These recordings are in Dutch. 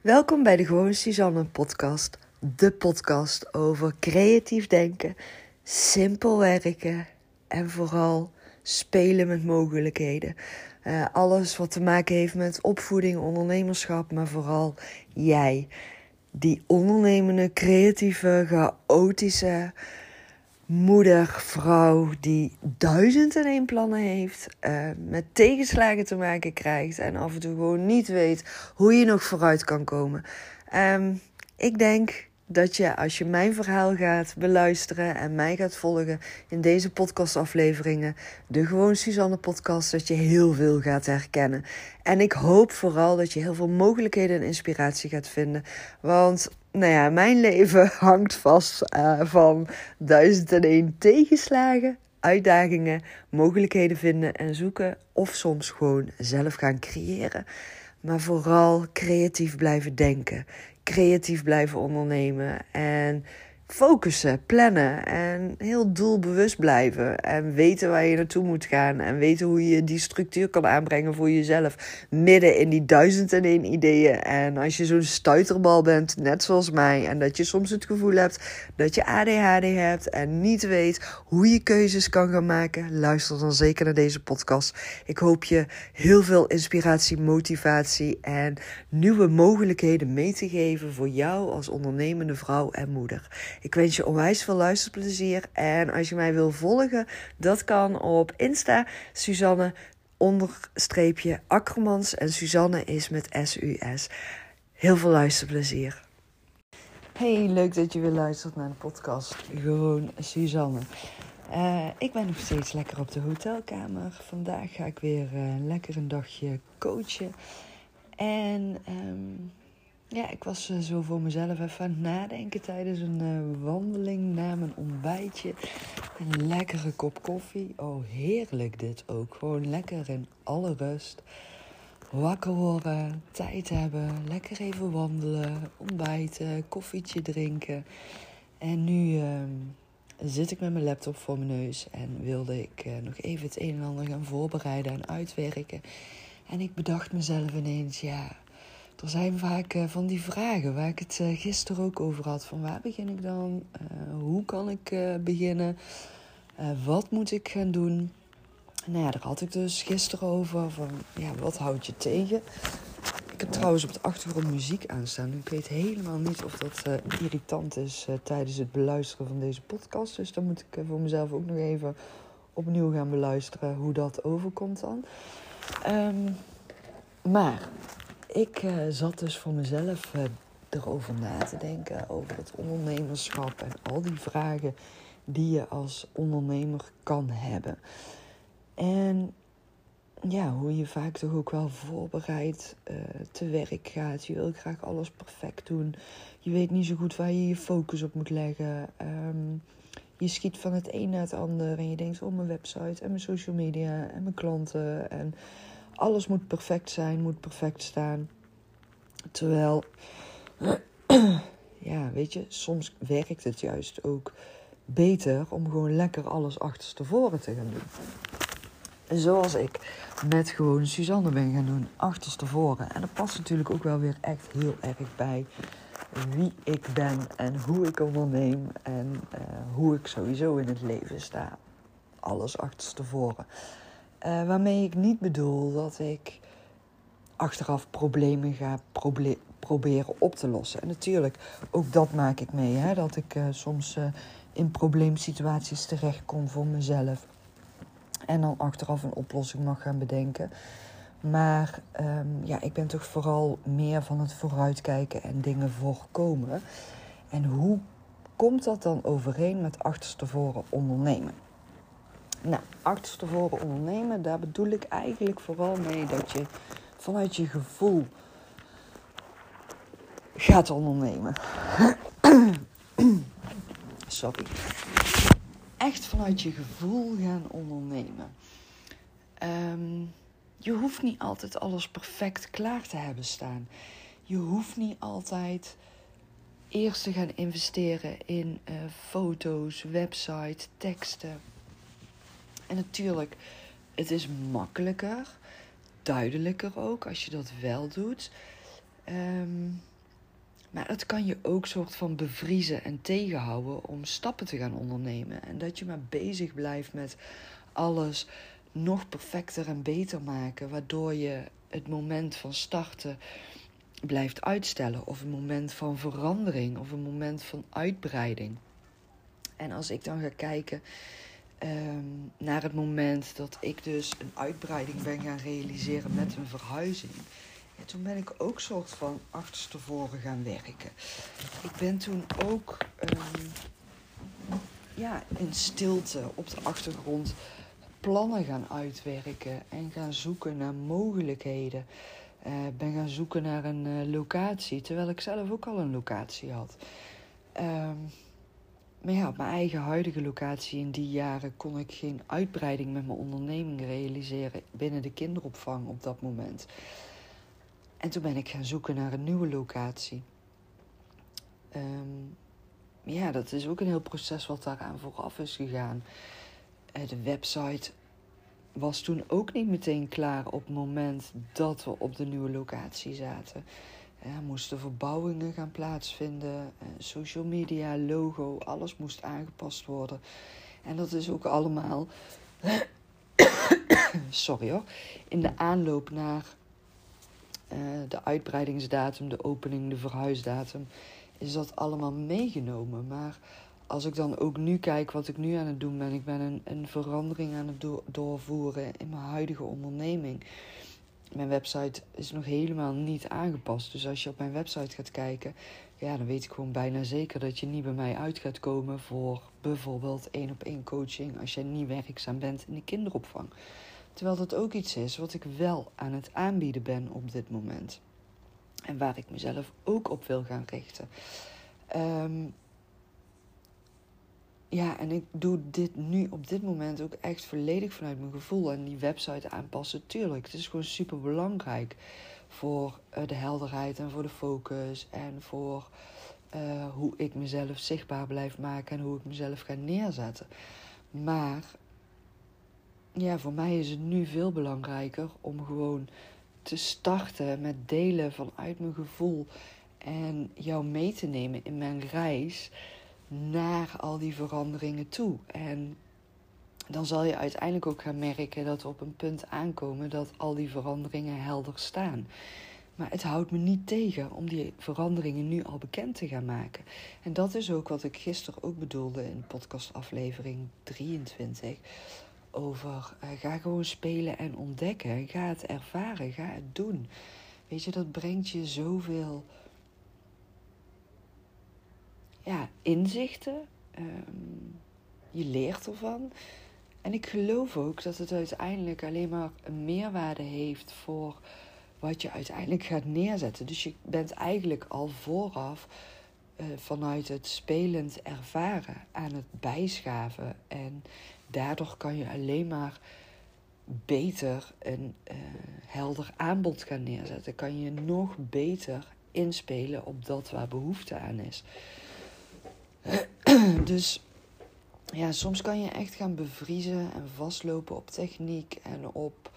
Welkom bij de Gewoon Suzanne podcast. De podcast over creatief denken, simpel werken en vooral spelen met mogelijkheden. Uh, alles wat te maken heeft met opvoeding, ondernemerschap, maar vooral jij. Die ondernemende, creatieve, chaotische moeder, vrouw die duizend en één plannen heeft, uh, met tegenslagen te maken krijgt en af en toe gewoon niet weet hoe je nog vooruit kan komen. Um, ik denk dat je als je mijn verhaal gaat beluisteren en mij gaat volgen in deze podcastafleveringen, de Gewoon Suzanne podcast, dat je heel veel gaat herkennen. En ik hoop vooral dat je heel veel mogelijkheden en inspiratie gaat vinden. Want nou ja, mijn leven hangt vast uh, van duizend en één tegenslagen, uitdagingen, mogelijkheden vinden en zoeken. Of soms gewoon zelf gaan creëren. Maar vooral creatief blijven denken creatief blijven ondernemen en focussen, plannen en heel doelbewust blijven. En weten waar je naartoe moet gaan. En weten hoe je die structuur kan aanbrengen voor jezelf. Midden in die duizend en één ideeën. En als je zo'n stuiterbal bent, net zoals mij. En dat je soms het gevoel hebt dat je ADHD hebt. En niet weet hoe je keuzes kan gaan maken. Luister dan zeker naar deze podcast. Ik hoop je heel veel inspiratie, motivatie en nieuwe mogelijkheden mee te geven voor jou als ondernemende vrouw en moeder. Ik wens je onwijs veel luisterplezier. En als je mij wil volgen, dat kan op Insta. Suzanne onderstreepje Akkermans. En Suzanne is met S-U-S. Heel veel luisterplezier. Hey, leuk dat je weer luistert naar de podcast. Gewoon Suzanne. Uh, ik ben nog steeds lekker op de hotelkamer. Vandaag ga ik weer uh, lekker een dagje coachen. En um, ja, ik was uh, zo voor mezelf even aan het nadenken tijdens een uh, wandeling na mijn ontbijtje. Een lekkere kop koffie. Oh, heerlijk dit ook. Gewoon lekker in alle rust. Wakker worden, tijd hebben, lekker even wandelen, ontbijten, koffietje drinken. En nu uh, zit ik met mijn laptop voor mijn neus en wilde ik uh, nog even het een en ander gaan voorbereiden en uitwerken. En ik bedacht mezelf ineens, ja er zijn vaak uh, van die vragen waar ik het uh, gisteren ook over had. Van waar begin ik dan? Uh, hoe kan ik beginnen? wat moet ik gaan doen? Nou ja, daar had ik dus gisteren over. Van ja, wat houd je tegen? Ik heb trouwens op de achtergrond muziek aanstaan. Ik weet helemaal niet of dat irritant is tijdens het beluisteren van deze podcast. Dus dan moet ik voor mezelf ook nog even opnieuw gaan beluisteren hoe dat overkomt dan. Um, maar ik uh, zat dus voor mezelf uh, erover na te denken. Over het ondernemerschap en al die vragen die je als ondernemer kan hebben. En ja, hoe je vaak toch ook wel voorbereid uh, te werk gaat. Je wil graag alles perfect doen. Je weet niet zo goed waar je je focus op moet leggen. Um, je schiet van het een naar het ander en je denkt: oh, mijn website en mijn social media en mijn klanten. En alles moet perfect zijn, moet perfect staan. Terwijl, ja, weet je, soms werkt het juist ook beter om gewoon lekker alles achterstevoren te gaan doen. Zoals ik met gewoon Suzanne ben gaan doen, achterstevoren. En dat past natuurlijk ook wel weer echt heel erg bij wie ik ben en hoe ik onderneem en uh, hoe ik sowieso in het leven sta. Alles achterstevoren. Uh, waarmee ik niet bedoel dat ik achteraf problemen ga proberen op te lossen. En natuurlijk, ook dat maak ik mee. Hè, dat ik uh, soms uh, in probleemsituaties terechtkom voor mezelf. En dan achteraf een oplossing mag gaan bedenken. Maar um, ja, ik ben toch vooral meer van het vooruitkijken en dingen voorkomen. En hoe komt dat dan overeen met achterstevoren ondernemen? Nou, achterstevoren ondernemen, daar bedoel ik eigenlijk vooral mee dat je vanuit je gevoel gaat ondernemen. Sorry. Echt vanuit je gevoel gaan ondernemen. Um, je hoeft niet altijd alles perfect klaar te hebben staan. Je hoeft niet altijd eerst te gaan investeren in uh, foto's, website, teksten. En natuurlijk, het is makkelijker, duidelijker ook als je dat wel doet. Ehm, maar het kan je ook soort van bevriezen en tegenhouden om stappen te gaan ondernemen. En dat je maar bezig blijft met alles nog perfecter en beter maken, waardoor je het moment van starten blijft uitstellen, of een moment van verandering, of een moment van uitbreiding. En als ik dan ga kijken ehm, naar het moment dat ik dus een uitbreiding ben gaan realiseren met een verhuizing. toen ben ik ook soort van achterstevoren gaan werken. Ik ben toen ook ehm, ja, in stilte op de achtergrond plannen gaan uitwerken en gaan zoeken naar mogelijkheden. Uh, ben gaan zoeken naar een uh, locatie, terwijl ik zelf ook al een locatie had. Um, maar ja, op mijn eigen huidige locatie in die jaren kon ik geen uitbreiding met mijn onderneming realiseren binnen de kinderopvang op dat moment. En toen ben ik gaan zoeken naar een nieuwe locatie. Um, ja, dat is ook een heel proces wat daaraan vooraf is gegaan. Eh, de website was toen ook niet meteen klaar op het moment dat we op de nieuwe locatie zaten. Moesten verbouwingen gaan plaatsvinden, eh, social media, logo, alles moest aangepast worden. En dat is ook allemaal, sorry hoor, in de aanloop naar uh, de uitbreidingsdatum, de opening, de verhuisdatum, is dat allemaal meegenomen. Maar als ik dan ook nu kijk wat ik nu aan het doen ben, ik ben een, een verandering aan het doorvoeren in mijn huidige onderneming. Mijn website is nog helemaal niet aangepast. Dus als je op mijn website gaat kijken, ja, dan weet ik gewoon bijna zeker dat je niet bij mij uit gaat komen voor bijvoorbeeld één op één coaching als jij niet werkzaam bent in de kinderopvang. Terwijl dat ook iets is wat ik wel aan het aanbieden ben op dit moment. En waar ik mezelf ook op wil gaan richten. Um, ja, en ik doe dit nu op dit moment ook echt volledig vanuit mijn gevoel. En die website aanpassen, tuurlijk. Het is gewoon super belangrijk voor eh, de helderheid en voor de focus. En voor uh, hoe ik mezelf zichtbaar blijf maken en hoe ik mezelf ga neerzetten. Maar ja, voor mij is het nu veel belangrijker om gewoon te starten met delen vanuit mijn gevoel. En jou mee te nemen in mijn reis naar al die veranderingen toe. En dan zal je uiteindelijk ook gaan merken dat we op een punt aankomen dat al die veranderingen helder staan. Maar het houdt me niet tegen om die veranderingen nu al bekend te gaan maken. En dat is ook wat ik gisteren ook bedoelde in podcastaflevering 23. Over uh, ga gewoon spelen en ontdekken. Ga het ervaren, ga het doen. Weet je, dat brengt je zoveel ja, inzichten. Um, je leert ervan. En ik geloof ook dat het uiteindelijk alleen maar een meerwaarde heeft voor wat je uiteindelijk gaat neerzetten. Dus je bent eigenlijk al vooraf uh, vanuit het spelend ervaren aan het bijschaven. En daardoor kan je alleen maar beter een uh, helder aanbod gaan neerzetten. Kan je nog beter inspelen op dat waar behoefte aan is. dus ja, soms kan je echt gaan bevriezen en vastlopen op techniek en op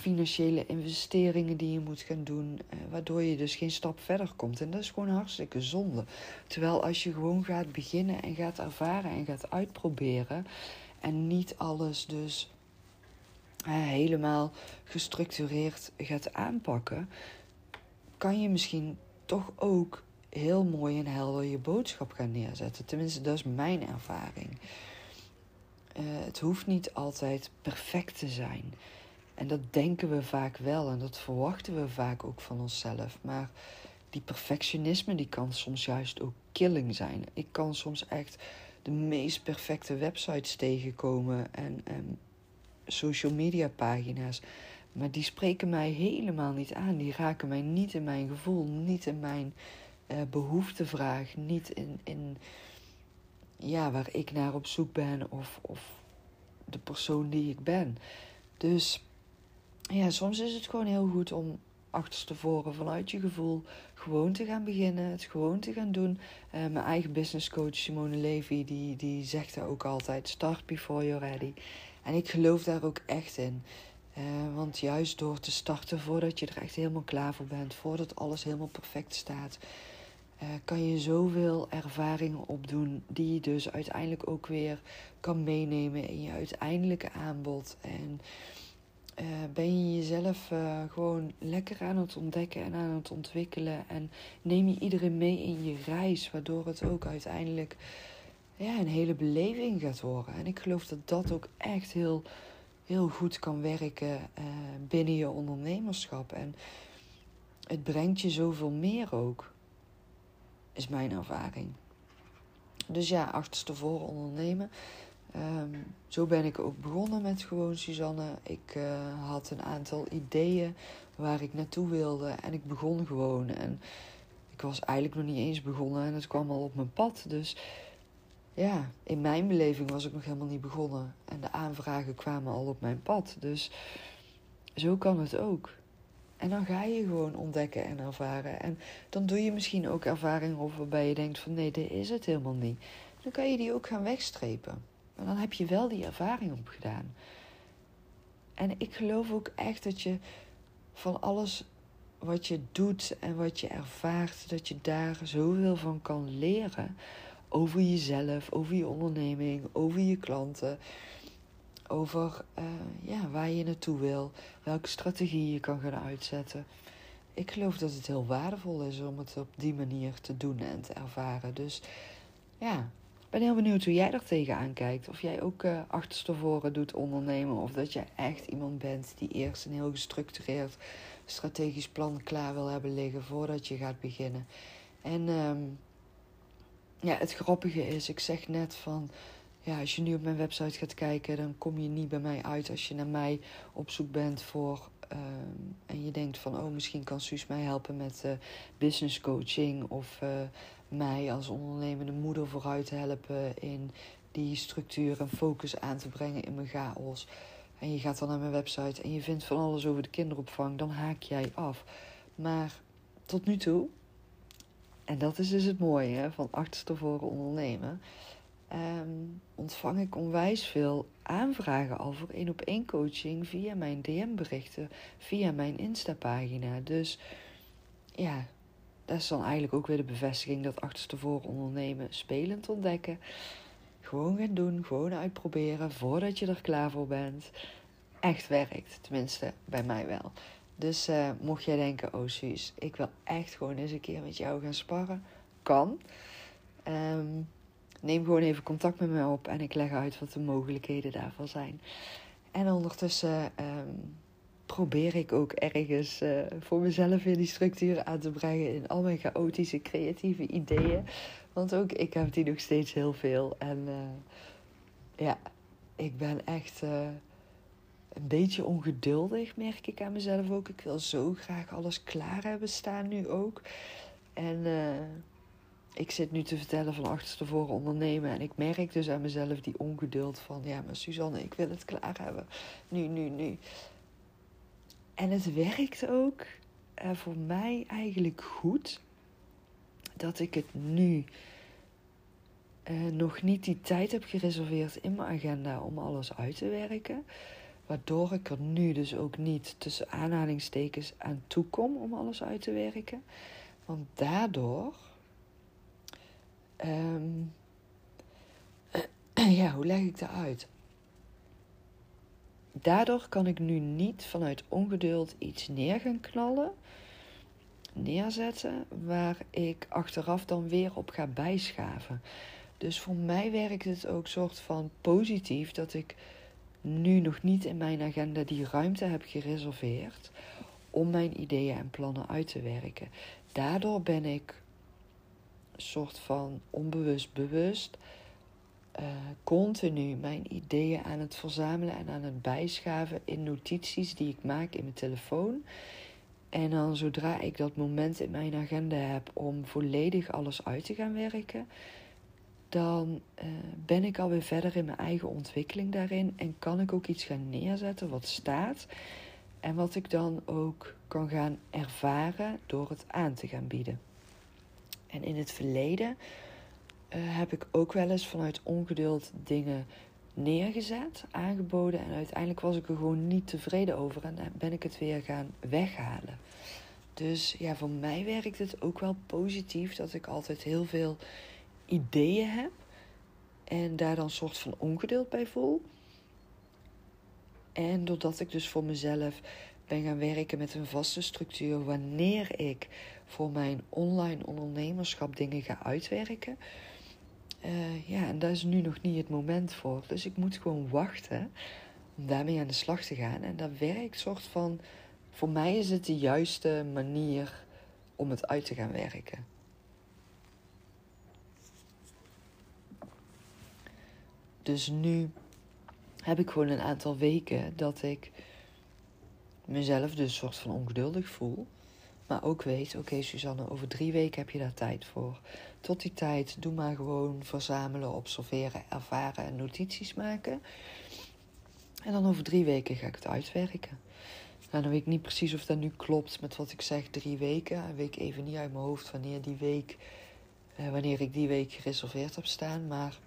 financiële investeringen die je moet gaan doen, eh, waardoor je dus geen stap verder komt. En dat is gewoon hartstikke zonde. Terwijl als je gewoon gaat beginnen en gaat ervaren en gaat uitproberen en niet alles dus helemaal gestructureerd gaat aanpakken, kan je misschien toch ook heel mooi en helder je boodschap gaan neerzetten. Tenminste, dat is mijn ervaring. Uh, het hoeft niet altijd perfect te zijn. En dat denken we vaak wel en dat verwachten we vaak ook van onszelf. Maar die perfectionisme die kan soms juist ook killing zijn. Ik kan soms echt de meest perfecte websites tegenkomen en, en social media pagina's. Maar die spreken mij helemaal niet aan. Die raken mij niet in mijn gevoel, niet in mijn uh, behoeftevraag, niet in, in ja, waar ik naar op zoek ben of, of de persoon die ik ben. Dus ja, soms is het gewoon heel goed om achterstevoren vanuit je gevoel gewoon te gaan beginnen, het gewoon te gaan doen. Uh, mijn eigen business coach Simone Levy, die, die zegt er ook altijd, start before you're ready. En ik geloof daar ook echt in. want juist door te starten voordat je er echt helemaal klaar voor bent, voordat alles helemaal perfect staat, uh, kan je zoveel ervaringen opdoen die je dus uiteindelijk ook weer kan meenemen in je uiteindelijke aanbod. En uh, ben je jezelf uh, gewoon lekker aan het ontdekken en aan het ontwikkelen. En neem je iedereen mee in je reis, waardoor het ook uiteindelijk ja, een hele beleving gaat worden. En ik geloof dat dat ook echt heel, heel goed kan werken binnen je ondernemerschap. En het brengt je zoveel meer ook is mijn ervaring. Dus ja, achterstevoren ondernemen. Um, zo ben ik ook begonnen met gewoon Suzanne. Ik uh, had een aantal ideeën waar ik naartoe wilde en ik begon gewoon. En ik was eigenlijk nog niet eens begonnen en het kwam al op mijn pad. Dus ja, in mijn beleving was ik nog helemaal niet begonnen. En de aanvragen kwamen al op mijn pad. Dus zo kan het ook. En dan ga je gewoon ontdekken en ervaren. En dan doe je misschien ook ervaringen of waarbij je denkt van nee, dit is het helemaal niet. Dan kan je die ook gaan wegstrepen. Maar dan heb je wel die ervaring opgedaan. En ik geloof ook echt dat je van alles wat je doet en wat je ervaart, dat je daar zoveel van kan leren. Over jezelf, over je onderneming, over je klanten over uh, ja, waar je naartoe wil, welke strategie je kan gaan uitzetten. Ik geloof dat het heel waardevol is om het op die manier te doen en te ervaren. Dus ja, ik ben heel benieuwd hoe jij er tegenaan kijkt. Of jij ook uh, achterstevoren doet ondernemen. Of dat jij echt iemand bent die eerst een heel gestructureerd strategisch plan klaar wil hebben liggen voordat je gaat beginnen. En um, ja, het grappige is, ik zeg net van ja, als je nu op mijn website gaat kijken, dan kom je niet bij mij uit als je naar mij op zoek bent voor. Uh, en je denkt van, oh, misschien kan Suus mij helpen met uh, business coaching. Of uh, mij als ondernemende moeder vooruit helpen in die structuur en focus aan te brengen in mijn chaos. En je gaat dan naar mijn website en je vindt van alles over de kinderopvang, dan haak jij af. Maar tot nu toe, en dat is dus het mooie hè, van achterstevoren ondernemen um, ontvang ik onwijs veel aanvragen al voor één op één coaching via mijn DM-berichten, via mijn Insta-pagina. Dus ja, dat is dan eigenlijk ook weer de bevestiging dat achterstevoren ondernemen spelend ontdekken. Gewoon gaan doen, gewoon uitproberen voordat je er klaar voor bent. Echt werkt, tenminste bij mij wel. Dus uh, mocht jij denken, oh Suus, ik wil echt gewoon eens een keer met jou gaan sparren, kan. Um, neem gewoon even contact met me op en ik leg uit wat de mogelijkheden daarvan zijn. En ondertussen ehm, probeer ik ook ergens uh, voor mezelf weer die structuur aan te brengen in al mijn chaotische creatieve ideeën. Want ook ik heb die nog steeds heel veel. En uh, ja, ik ben echt uh, een beetje ongeduldig, merk ik aan mezelf ook. Ik wil zo graag alles klaar hebben staan nu ook. En ik zit nu te vertellen van achterstevoren ondernemen. En ik merk dus aan mezelf die ongeduld van... Ja, maar Suzanne, ik wil het klaar hebben. Nu, nu, nu. En het werkt ook uh, voor mij eigenlijk goed... dat ik het nu... Uh, nog niet die tijd heb gereserveerd in mijn agenda om alles uit te werken. Waardoor ik er nu dus ook niet tussen aanhalingstekens aan toe kom om alles uit te werken. Want daardoor Um, ja, hoe leg ik dat uit? Daardoor kan ik nu niet vanuit ongeduld iets neer gaan knallen, neerzetten, waar ik achteraf dan weer op ga bijschaven. Dus voor mij werkt het ook soort van positief dat ik nu nog niet in mijn agenda die ruimte heb gereserveerd om mijn ideeën en plannen uit te werken. Daardoor ben ik soort van onbewust bewust uh, continu mijn ideeën aan het verzamelen en aan het bijschaven in notities die ik maak in mijn telefoon. En dan zodra ik dat moment in mijn agenda heb om volledig alles uit te gaan werken, dan uh, ben ik alweer verder in mijn eigen ontwikkeling daarin en kan ik ook iets gaan neerzetten wat staat en wat ik dan ook kan gaan ervaren door het aan te gaan bieden. En in het verleden uh, heb ik ook wel eens vanuit ongeduld dingen neergezet, aangeboden. En uiteindelijk was ik er gewoon niet tevreden over. En ben ik het weer gaan weghalen. Dus ja, voor mij werkt het ook wel positief dat ik altijd heel veel ideeën heb. En daar dan een soort van ongeduld bij voel. En doordat ik dus voor mezelf ben gaan werken met een vaste structuur wanneer ik voor mijn online ondernemerschap dingen ga uitwerken. Uh, ja, en daar is nu nog niet het moment voor. Dus ik moet gewoon wachten om daarmee aan de slag te gaan. En dat werkt soort van. Voor mij is het de juiste manier om het uit te gaan werken. Dus nu heb ik gewoon een aantal weken dat ik mezelf dus soort van ongeduldig voel. Maar ook weet, oké Suzanne, over drie weken heb je daar tijd voor. Tot die tijd, doe maar gewoon verzamelen, observeren, ervaren en notities maken. En dan over drie weken ga ik het uitwerken. Nou, dan weet ik niet precies of dat nu klopt met wat ik zeg, drie weken. Ik weet even niet uit mijn hoofd wanneer die week, eh, wanneer ik die week gereserveerd heb staan. Maar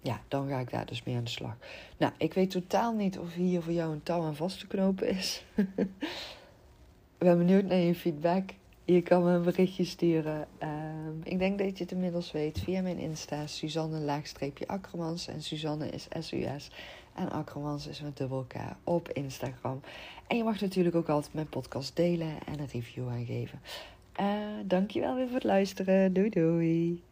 ja, dan ga ik daar dus mee aan de slag. Nou, ik weet totaal niet of hier voor jou een touw aan vast te knopen is. ben benieuwd naar je feedback. Je kan me een berichtje sturen. Ehm, ik denk dat je het inmiddels weet via mijn Insta. Suzanne laagstreepje Akkermans. En Suzanne is S-U-S. En Akkermans is met dubbel K op Instagram. En je mag natuurlijk ook altijd mijn podcast delen en een review aangeven. Uh, dankjewel weer voor het luisteren. Doei doei.